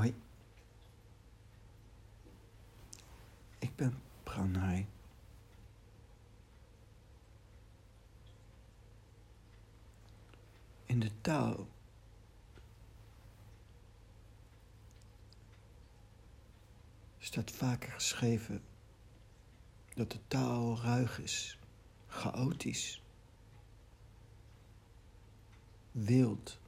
Hoi. Ik ben Pranay. In de taal staat vaker geschreven dat de taal ruig is, chaotisch, wild.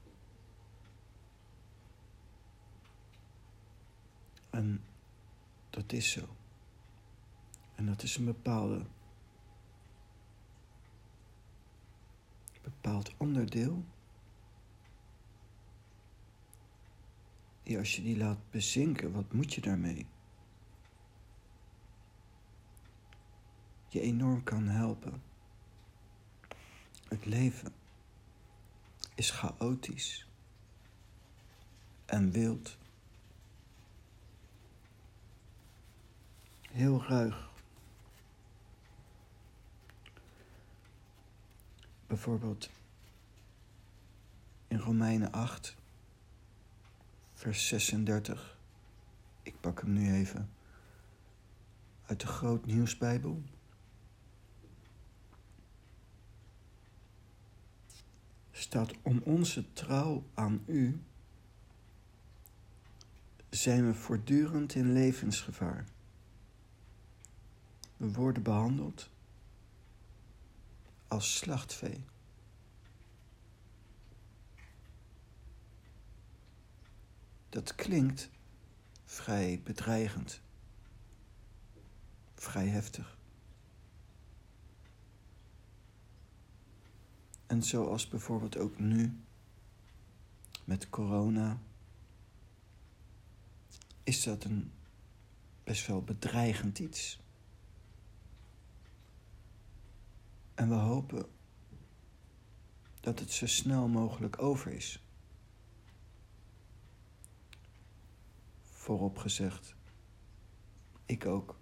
En dat is zo. En dat is een bepaalde bepaald onderdeel. Die als je die laat bezinken, wat moet je daarmee? Je enorm kan helpen. Het leven is chaotisch en wild. Heel ruig. Bijvoorbeeld in Romeinen 8, vers 36. Ik pak hem nu even uit de Groot Nieuwsbijbel. Staat om onze trouw aan u zijn we voortdurend in levensgevaar. We worden behandeld als slachtvee. Dat klinkt vrij bedreigend, vrij heftig. En zoals bijvoorbeeld ook nu met corona, is dat een best wel bedreigend iets. En we hopen dat het zo snel mogelijk over is. Voorop gezegd, ik ook.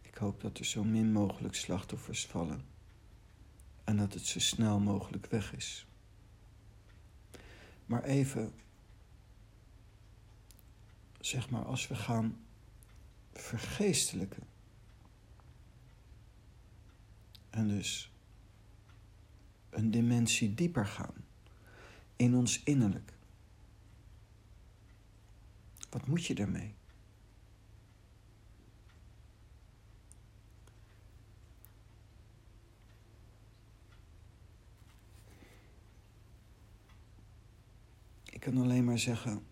Ik hoop dat er zo min mogelijk slachtoffers vallen en dat het zo snel mogelijk weg is. Maar even, zeg maar, als we gaan vergeestelijken En dus een dimensie dieper gaan in ons innerlijk. Wat moet je daarmee? Ik kan alleen maar zeggen,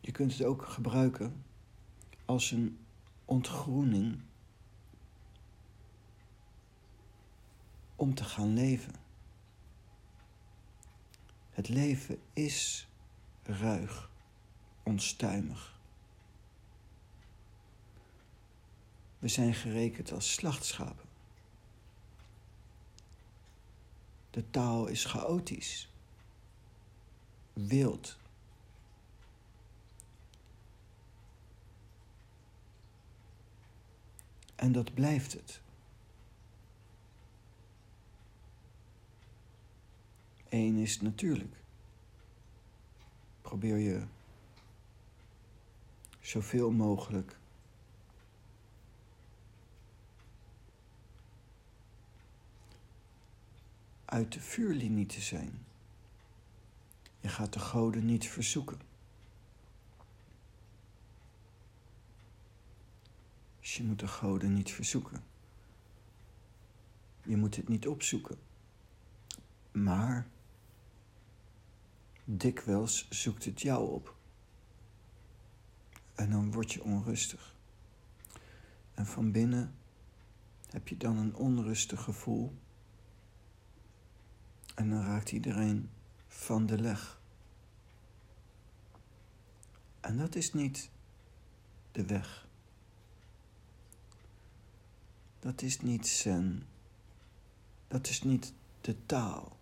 je kunt het ook gebruiken als een ontgroening om te gaan leven. Het leven is ruig, onstuimig. We zijn gerekend als slachtschapen. De taal is chaotisch, wild. En dat blijft het. Eén is natuurlijk. Probeer je zoveel mogelijk uit de vuurlinie te zijn. Je gaat de goden niet verzoeken. Dus je moet de goden niet verzoeken. Je moet het niet opzoeken. Maar dikwijls zoekt het jou op. En dan word je onrustig. En van binnen heb je dan een onrustig gevoel. En dan raakt iedereen van de leg. En dat is niet de weg. Dat is niet zen. Dat is niet de taal.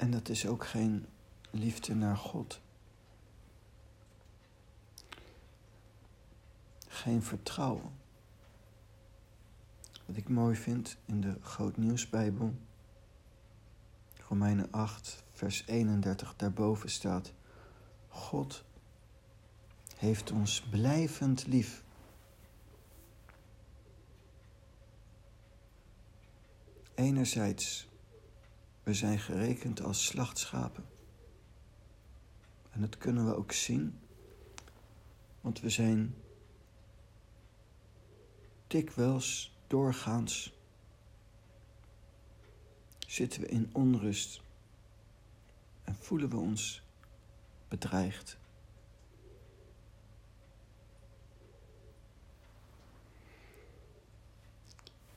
En dat is ook geen liefde naar God. Geen vertrouwen. Wat ik mooi vind in de Groot Nieuwsbijbel, Romeinen 8, vers 31, daarboven staat: God heeft ons blijvend lief. Enerzijds we zijn gerekend als slachtschapen. En dat kunnen we ook zien, want we zijn dikwijls doorgaans zitten we in onrust en voelen we ons bedreigd.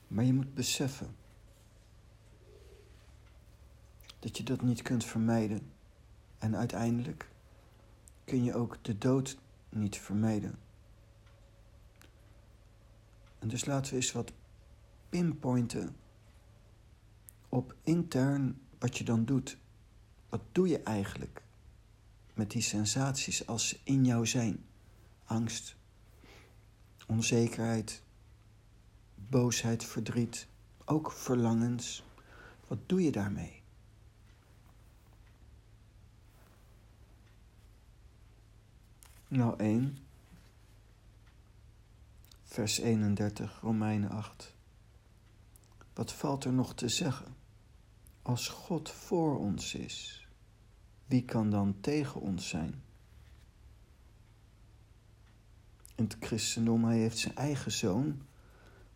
Maar je moet beseffen dat je dat niet kunt vermijden. En uiteindelijk kun je ook de dood niet vermijden. En dus laten we eens wat pinpointen op intern wat je dan doet. Wat doe je eigenlijk met die sensaties als ze in jou zijn? Angst, onzekerheid, boosheid, verdriet, ook verlangens. Wat doe je daarmee? Nou, 1. Vers 31, Romeinen 8. Wat valt er nog te zeggen? Als God voor ons is, wie kan dan tegen ons zijn? In het christendom, hij heeft zijn eigen zoon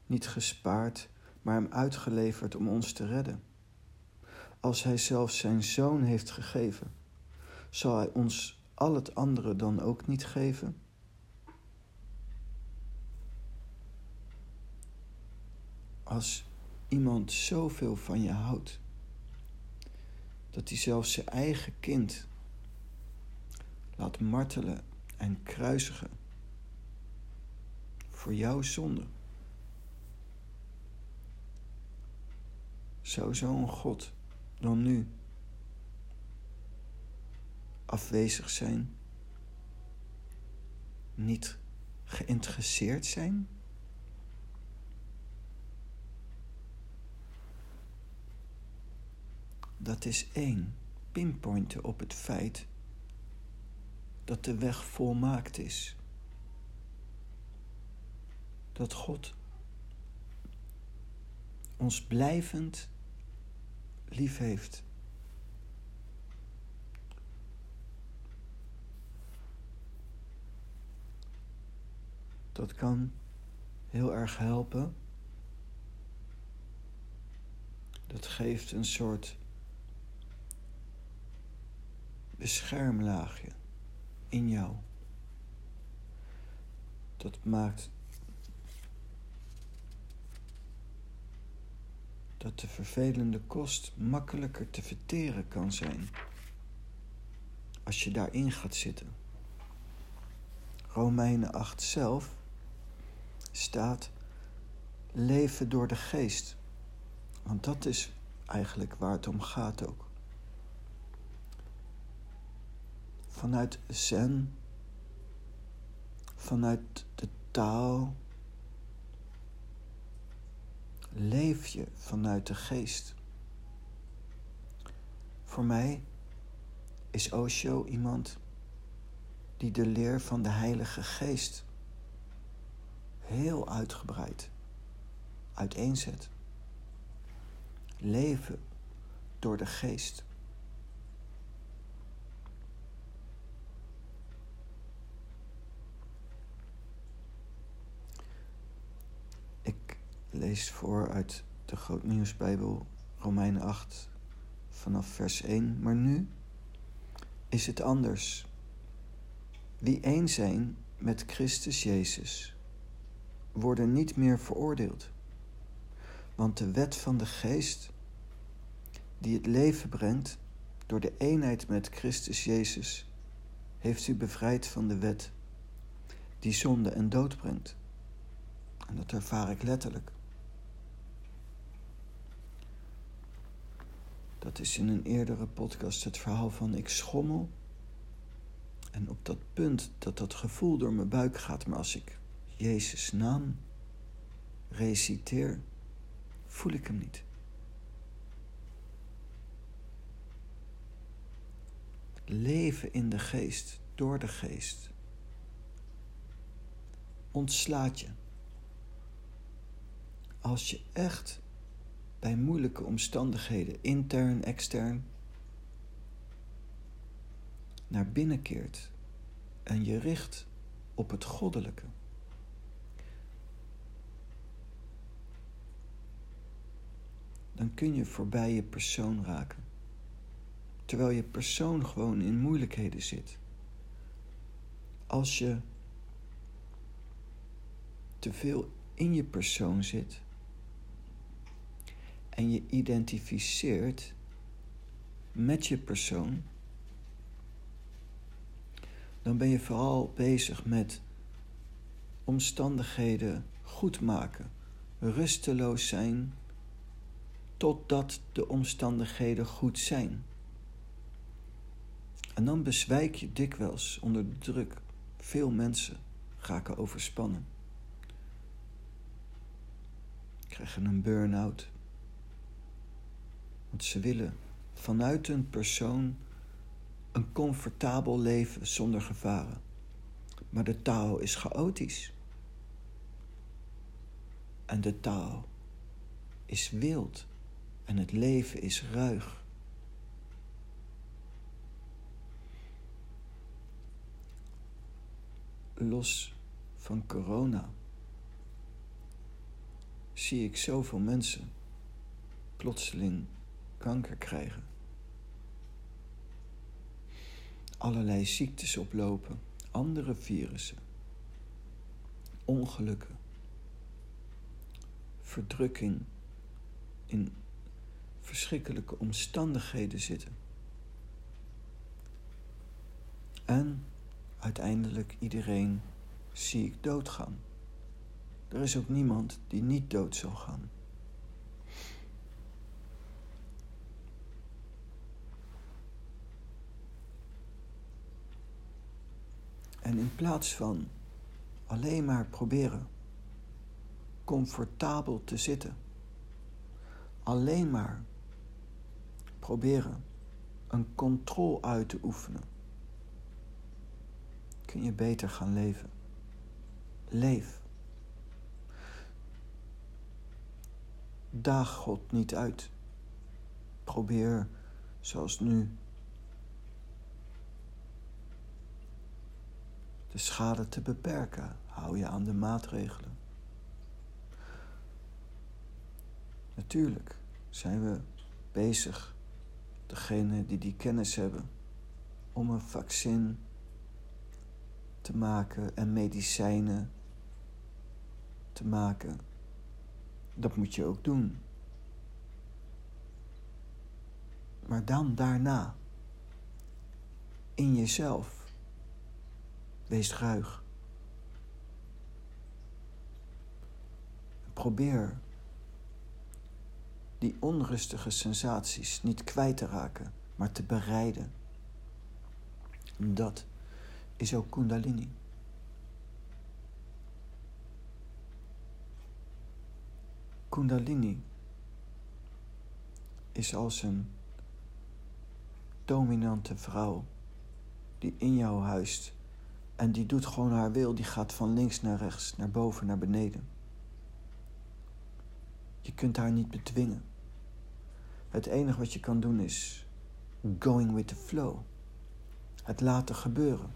niet gespaard, maar hem uitgeleverd om ons te redden. Als hij zelf zijn zoon heeft gegeven, zal hij ons al het andere dan ook niet geven? Als iemand zoveel van je houdt, dat hij zelfs zijn eigen kind laat martelen en kruisigen voor jouw zonde. Zou zo'n God dan nu afwezig zijn, niet geïnteresseerd zijn? Dat is één, pinpointen op het feit dat de weg volmaakt is. Dat God ons blijvend lief heeft. Dat kan heel erg helpen. Dat geeft een soort beschermlaagje in jou. Dat maakt dat de vervelende kost makkelijker te verteren kan zijn als je daarin gaat zitten. Romeinen 8 zelf staat leven door de geest. Want dat is eigenlijk waar het om gaat ook. Vanuit zen, vanuit de taal, leef je vanuit de geest. Voor mij is Osho iemand die de leer van de Heilige Geest heel uitgebreid uiteenzet. Leven door de geest. Ik lees voor uit de Grootnieuwsbijbel Romeinen 8 vanaf vers 1. Maar nu is het anders. Wie één zijn met Christus Jezus worden niet meer veroordeeld. Want de wet van de geest, die het leven brengt door de eenheid met Christus Jezus, heeft u bevrijd van de wet die zonde en dood brengt. En dat ervaar ik letterlijk. Dat is in een eerdere podcast het verhaal van ik schommel. En op dat punt dat dat gevoel door mijn buik gaat, maar als ik Jezus' naam reciteer, voel ik hem niet. Leven in de geest, door de geest. Ontslaat je. Als je echt bij moeilijke omstandigheden, intern, extern, naar binnen keert en je richt op het goddelijke. Dan kun je voorbij je persoon raken. Terwijl je persoon gewoon in moeilijkheden zit. Als je te veel in je persoon zit en je identificeert met je persoon, dan ben je vooral bezig met omstandigheden goed maken, rusteloos zijn, totdat de omstandigheden goed zijn. En dan bezwijk je dikwijls onder de druk. Veel mensen raken overspannen. Krijgen een burn-out. Want ze willen vanuit hun persoon een comfortabel leven zonder gevaren. Maar de taal is chaotisch. En de taal is wild. En het leven is ruig. Los van corona zie ik zoveel mensen plotseling kanker krijgen allerlei ziektes oplopen, andere virussen, ongelukken, verdrukking, in verschrikkelijke omstandigheden zitten. En uiteindelijk iedereen zie ik doodgaan. Er is ook niemand die niet dood zal gaan. En in plaats van alleen maar proberen comfortabel te zitten, alleen maar proberen een controle uit te oefenen, kun je beter gaan leven. Leef. Daag God niet uit. Probeer, zoals nu, de schade te beperken. Hou je aan de maatregelen. Natuurlijk zijn we bezig, degene die die kennis hebben, om een vaccin te maken en medicijnen te maken. Dat moet je ook doen. Maar dan daarna, in jezelf, Wees ruig. Probeer die onrustige sensaties niet kwijt te raken, maar te bereiden. Dat is ook Kundalini. Kundalini is als een dominante vrouw die in jou huist en die doet gewoon haar wil, die gaat van links naar rechts, naar boven, naar beneden. Je kunt haar niet bedwingen. Het enige wat je kan doen is going with the flow. Het laten gebeuren.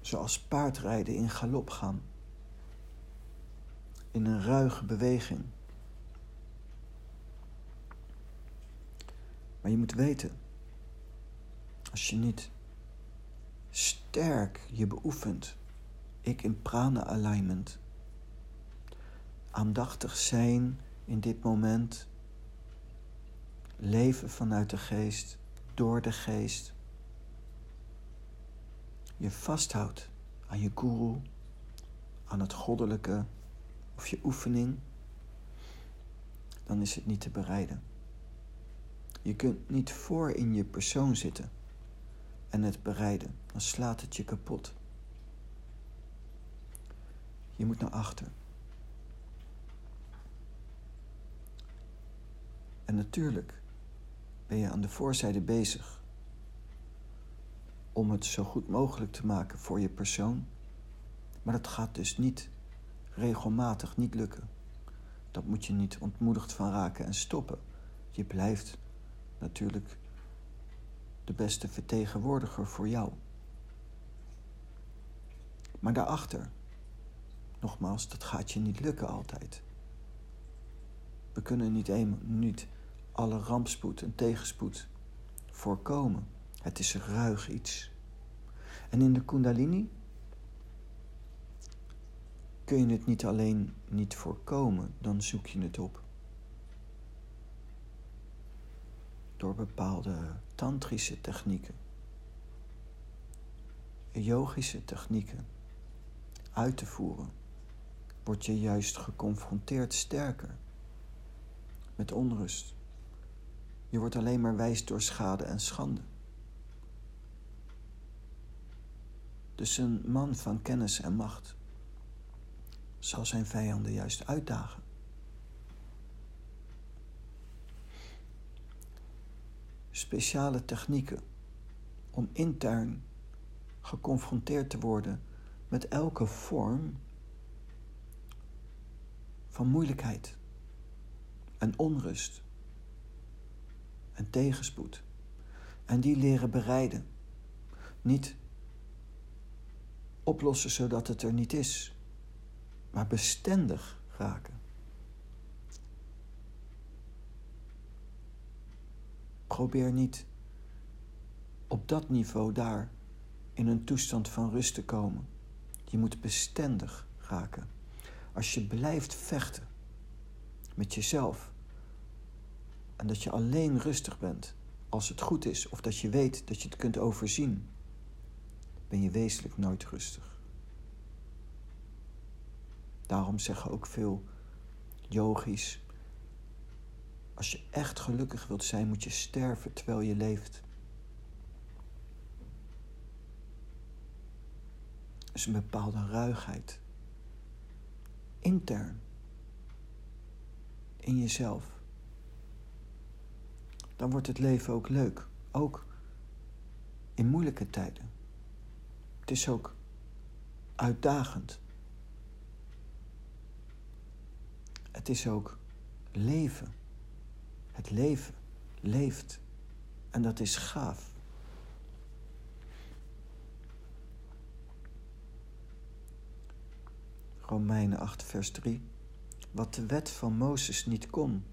Zoals paardrijden in galop gaan in een ruige beweging. Maar je moet weten, als je niet sterk je beoefent, ik in prana alignment, aandachtig zijn in dit moment, leven vanuit de geest, door de geest, je vasthoudt aan je guru, aan het goddelijke, of je oefening. dan is het niet te bereiden. Je kunt niet voor in je persoon zitten en het bereiden, dan slaat het je kapot. Je moet naar achter. En natuurlijk ben je aan de voorzijde bezig om het zo goed mogelijk te maken voor je persoon. Maar dat gaat dus niet regelmatig niet lukken. Dat moet je niet ontmoedigd van raken en stoppen. Je blijft natuurlijk de beste vertegenwoordiger voor jou. Maar daarachter, nogmaals, dat gaat je niet lukken altijd. We kunnen niet, eenmaal, niet alle rampspoed en tegenspoed voorkomen. Het is ruig iets. En in de Kundalini kun je het niet alleen niet voorkomen, dan zoek je het op. Door bepaalde tantrische technieken, yogische technieken uit te voeren, word je juist geconfronteerd sterker met onrust. Je wordt alleen maar wijs door schade en schande. Dus een man van kennis en macht zal zijn vijanden juist uitdagen. Speciale technieken om intern geconfronteerd te worden met elke vorm van moeilijkheid en onrust en tegenspoed. En die leren bereiden. Niet oplossen zodat het er niet is, maar bestendig raken. Probeer niet op dat niveau daar in een toestand van rust te komen. Je moet bestendig raken. Als je blijft vechten met jezelf en dat je alleen rustig bent als het goed is of dat je weet dat je het kunt overzien, ben je wezenlijk nooit rustig. Daarom zeggen ook veel yogis: als je echt gelukkig wilt zijn, moet je sterven terwijl je leeft. Dat is een bepaalde ruigheid. Intern. In jezelf. Dan wordt het leven ook leuk. Ook in moeilijke tijden. Het is ook uitdagend. Het is ook leven. Het leven leeft. En dat is gaaf. Romeinen 8, vers 3. Wat de wet van Mozes niet kon,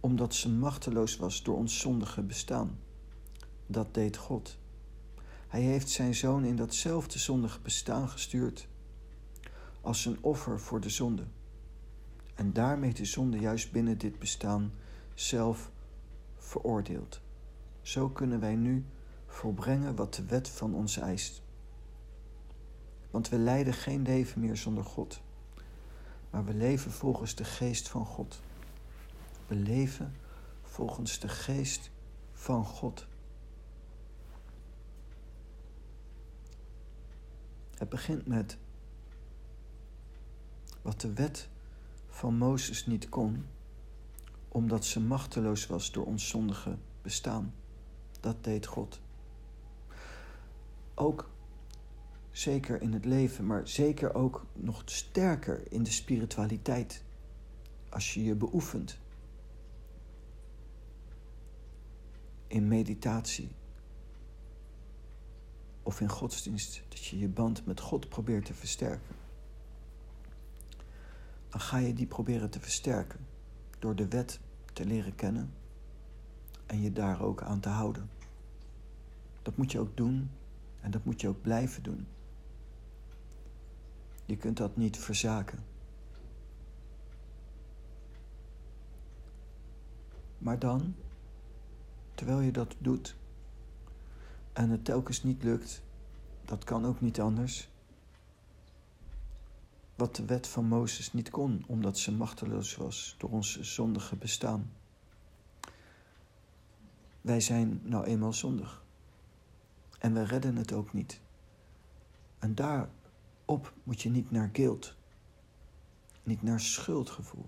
omdat ze machteloos was door ons zondige bestaan. Dat deed God. Hij heeft zijn zoon in datzelfde zondige bestaan gestuurd als een offer voor de zonde. En daarmee de zonde juist binnen dit bestaan zelf veroordeeld. Zo kunnen wij nu volbrengen wat de wet van ons eist. Want we leiden geen leven meer zonder God, maar we leven volgens de geest van God. We leven volgens de geest van God. Het begint met wat de wet van Mozes niet kon, omdat ze machteloos was door ons zondige bestaan. Dat deed God. Ook zeker in het leven, maar zeker ook nog sterker in de spiritualiteit. Als je je beoefent in meditatie of in godsdienst, dat je je band met God probeert te versterken. Dan ga je die proberen te versterken door de wet te leren kennen en je daar ook aan te houden. Dat moet je ook doen en dat moet je ook blijven doen. Je kunt dat niet verzaken. Maar dan, terwijl je dat doet en het telkens niet lukt, dat kan ook niet anders. Wat de wet van Mozes niet kon, omdat ze machteloos was door ons zondige bestaan. Wij zijn nou eenmaal zondig. En we redden het ook niet. En daarop moet je niet naar guilt, niet naar schuldgevoel,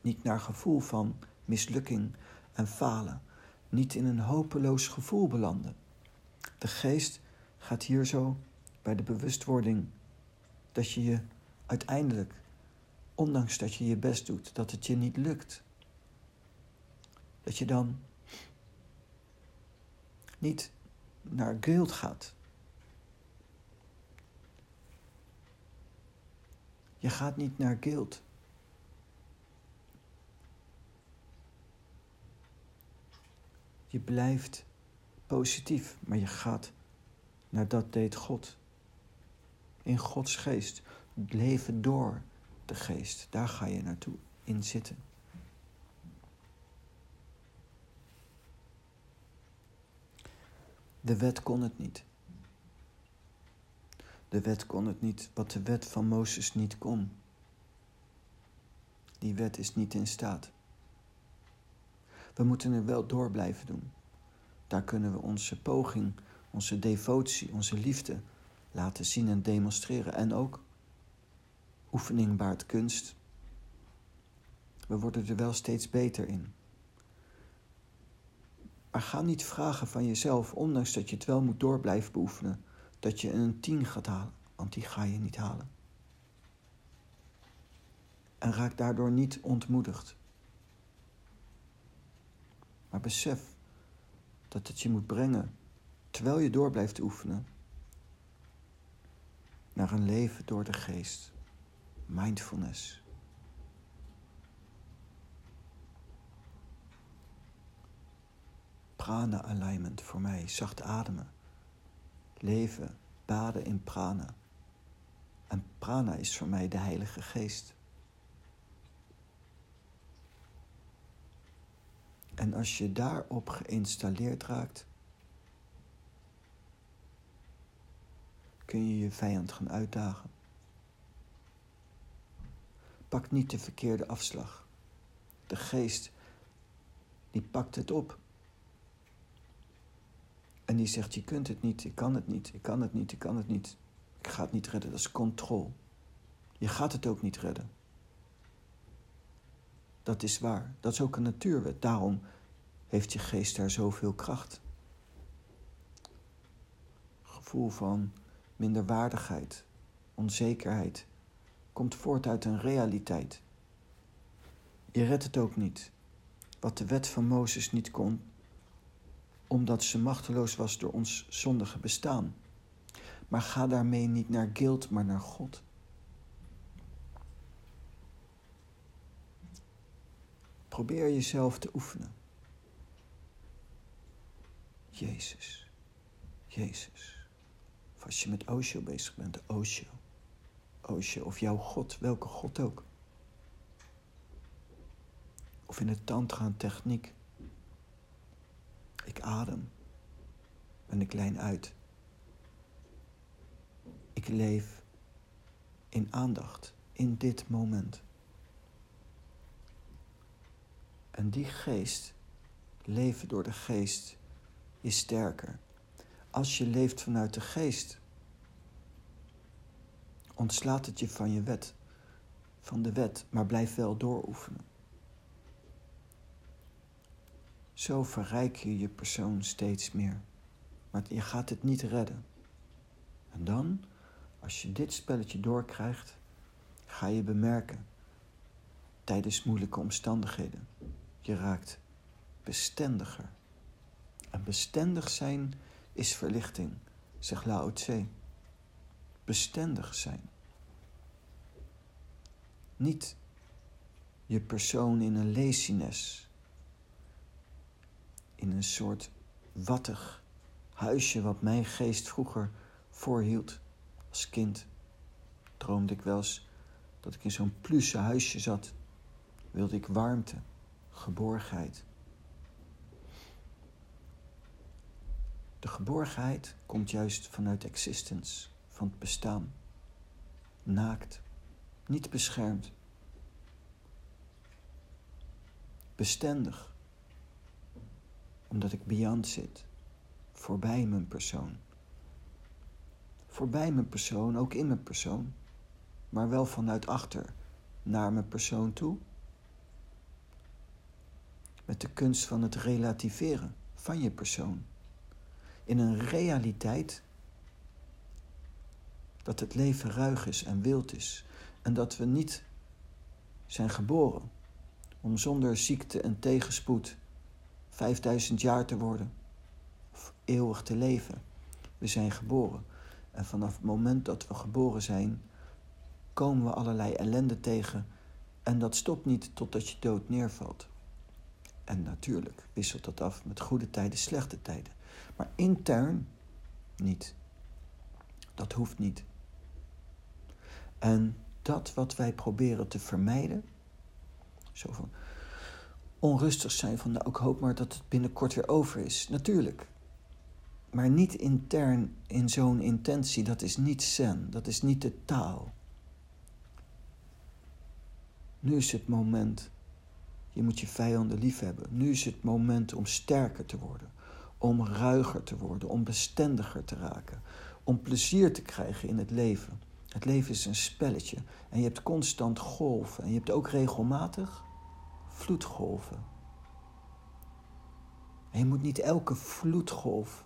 niet naar gevoel van mislukking en falen, niet in een hopeloos gevoel belanden. De geest gaat hier zo bij de bewustwording dat je je uiteindelijk, ondanks dat je je best doet, dat het je niet lukt, dat je dan niet naar guilt gaat. Je gaat niet naar guilt. Je blijft positief, maar je gaat naar dat deed God. In Gods geest. Leven door de geest. Daar ga je naartoe in zitten. De wet kon het niet. De wet kon het niet wat de wet van Mozes niet kon. Die wet is niet in staat. We moeten er wel door blijven doen. Daar kunnen we onze poging, onze devotie, onze liefde laten zien en demonstreren. En ook oefening baart kunst. We worden er wel steeds beter in. Maar ga niet vragen van jezelf, ondanks dat je het wel moet door blijven beoefenen, dat je een 10 gaat halen, want die ga je niet halen. En raak daardoor niet ontmoedigd. Maar besef dat het je moet brengen, terwijl je door blijft oefenen, naar een leven door de geest. Mindfulness. Prana alignment voor mij, zacht ademen. Leven, baden in prana. En prana is voor mij de Heilige Geest. En als je daarop geïnstalleerd raakt, kun je je vijand gaan uitdagen. Pak niet de verkeerde afslag. De geest, die pakt het op. En die zegt, je kunt het niet, ik kan het niet, ik kan het niet, ik kan het niet. Ik ga het niet redden, dat is controle. Je gaat het ook niet redden. Dat is waar. Dat is ook een natuurwet. Daarom heeft je geest daar zoveel kracht. Gevoel van minderwaardigheid, onzekerheid, komt voort uit een realiteit. Je redt het ook niet. Wat de wet van Mozes niet kon, omdat ze machteloos was door ons zondige bestaan. Maar ga daarmee niet naar guilt, maar naar God. Probeer jezelf te oefenen. Jezus, Jezus. Als je met Osho bezig bent, Osho. Osho of jouw God, welke God ook. Of in de tantra techniek. Ik adem en ik lijn uit. Ik leef in aandacht, in dit moment. En die geest, leven door de geest, is sterker. Als je leeft vanuit de geest, ontslaat het je van je wet, van de wet, maar blijf wel dooroefenen. Zo verrijk je je persoon steeds meer. Maar je gaat het niet redden. En dan, als je dit spelletje doorkrijgt, ga je bemerken, tijdens moeilijke omstandigheden, je raakt bestendiger. En bestendig zijn is verlichting, zegt Lao Tse. Bestendig zijn. Niet je persoon in een laziness, in een soort wattig huisje wat mijn geest vroeger voorhield als kind. Droomde ik wel eens dat ik in zo'n pluche huisje zat. Wilde ik warmte, geborgenheid. De geborgenheid komt juist vanuit existence, van het bestaan. naakt, niet beschermd, bestendig, omdat ik beyond zit, voorbij mijn persoon. Voorbij mijn persoon, ook in mijn persoon, maar wel vanuit achter naar mijn persoon toe. Met de kunst van het relativeren van je persoon. In een realiteit dat het leven ruig is en wild is en dat we niet zijn geboren om zonder ziekte en tegenspoed 5000 jaar te worden of eeuwig te leven. We zijn geboren en vanaf het moment dat we geboren zijn, komen we allerlei ellende tegen en dat stopt niet totdat je dood neervalt. En natuurlijk wisselt dat af met goede tijden, slechte tijden. Maar intern niet. Dat hoeft niet. En dat wat wij proberen te vermijden, zo van onrustig zijn van, nou, ik hoop maar dat het binnenkort weer over is. Natuurlijk. Maar niet intern in zo'n intentie, dat is niet zen, dat is niet de taal. Nu is het moment, je moet je vijanden liefhebben. Nu is het moment om sterker te worden, om ruiger te worden, om bestendiger te raken, om plezier te krijgen in het leven. Het leven is een spelletje en je hebt constant golven en je hebt ook regelmatig vloedgolven. En je moet niet elke vloedgolf,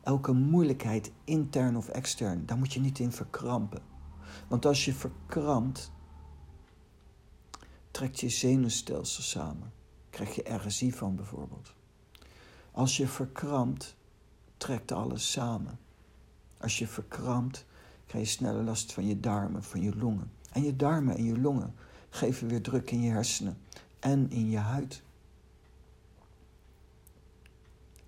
elke moeilijkheid, intern of extern, daar moet je niet in verkrampen. Want als je verkrampt, trekt je zenuwstelsel samen. Krijg je RSI van bijvoorbeeld. Als je verkrampt, trekt alles samen. Als je verkrampt, krijg je sneller last van je darmen, van je longen. En je darmen en je longen geven weer druk in je hersenen en in je huid.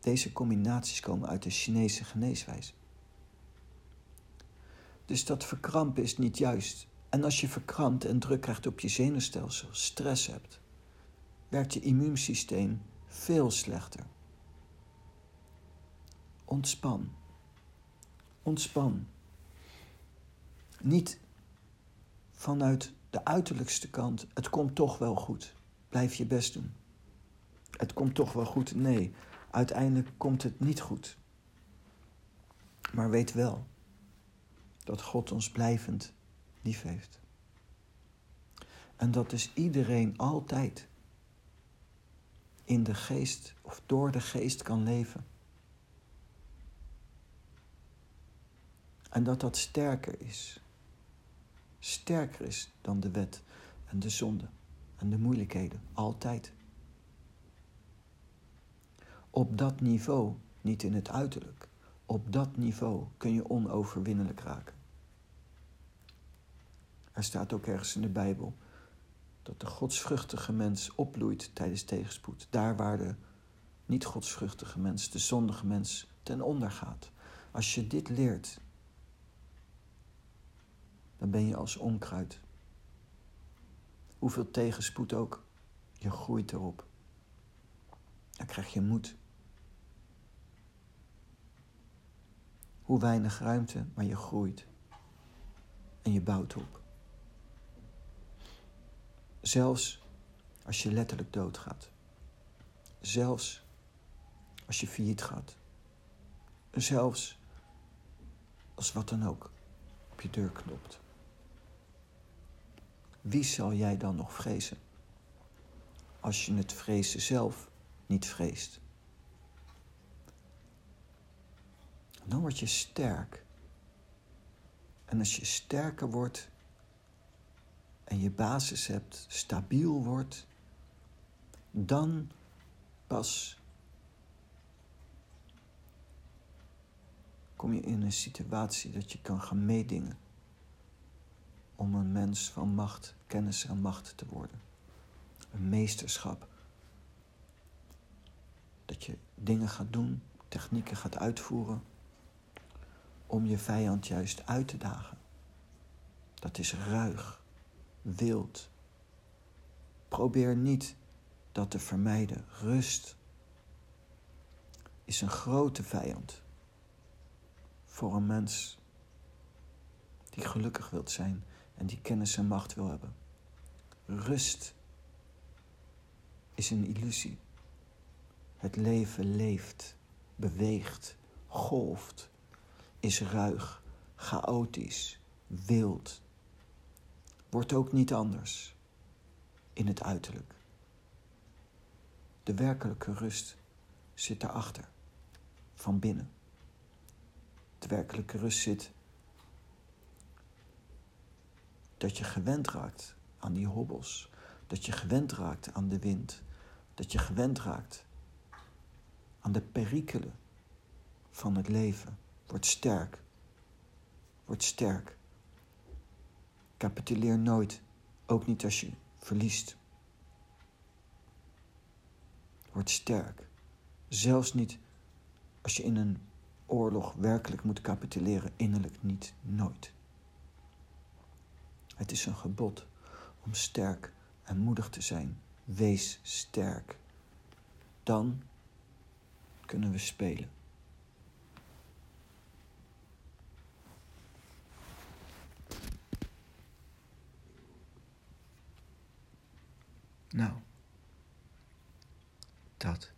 Deze combinaties komen uit de Chinese geneeswijze. Dus dat verkrampen is niet juist. En als je verkrampt en druk krijgt op je zenuwstelsel, stress hebt, werkt je immuunsysteem veel slechter. Ontspan. Ontspan. Niet vanuit de uiterlijkste kant, het komt toch wel goed. Blijf je best doen. Het komt toch wel goed. Nee, uiteindelijk komt het niet goed. Maar weet wel dat God ons blijvend lief heeft. En dat dus iedereen altijd in de geest of door de geest kan leven. En dat dat sterker is. Sterker is dan de wet en de zonde en de moeilijkheden. Altijd. Op dat niveau, niet in het uiterlijk, op dat niveau kun je onoverwinnelijk raken. Er staat ook ergens in de Bijbel dat de godsvruchtige mens opbloeit tijdens tegenspoed. Daar waar de niet godsvruchtige mens, de zondige mens, ten onder gaat. Als je dit leert, dan ben je als onkruid. Hoeveel tegenspoed ook, je groeit erop. Dan krijg je moed. Hoe weinig ruimte, maar je groeit. En je bouwt op. Zelfs als je letterlijk doodgaat. Zelfs als je failliet gaat. Zelfs als wat dan ook op je deur klopt. Wie zal jij dan nog vrezen? Als je het vrezen zelf niet vreest. Dan word je sterk. En als je sterker wordt en je basis hebt, stabiel wordt, dan pas kom je in een situatie dat je kan gaan meedingen om een mens van macht, kennis en macht te worden. Een meesterschap. Dat je dingen gaat doen, technieken gaat uitvoeren om je vijand juist uit te dagen. Dat is ruig, wild. Probeer niet dat te vermijden. Rust is een grote vijand voor een mens die gelukkig wilt zijn en die kennis en macht wil hebben. Rust is een illusie. Het leven leeft, beweegt, golft, is ruig, chaotisch, wild. Wordt ook niet anders in het uiterlijk. De werkelijke rust zit daarachter, van binnen. De werkelijke rust zit dat je gewend raakt aan die hobbels, dat je gewend raakt aan de wind, dat je gewend raakt aan de perikelen van het leven. Word sterk. Word sterk. Capituleer nooit, ook niet als je verliest. Word sterk. Zelfs niet als je in een oorlog werkelijk moet capituleren, innerlijk niet, nooit. Het is een gebod om sterk en moedig te zijn. Wees sterk. Dan kunnen we spelen. Nou, dat.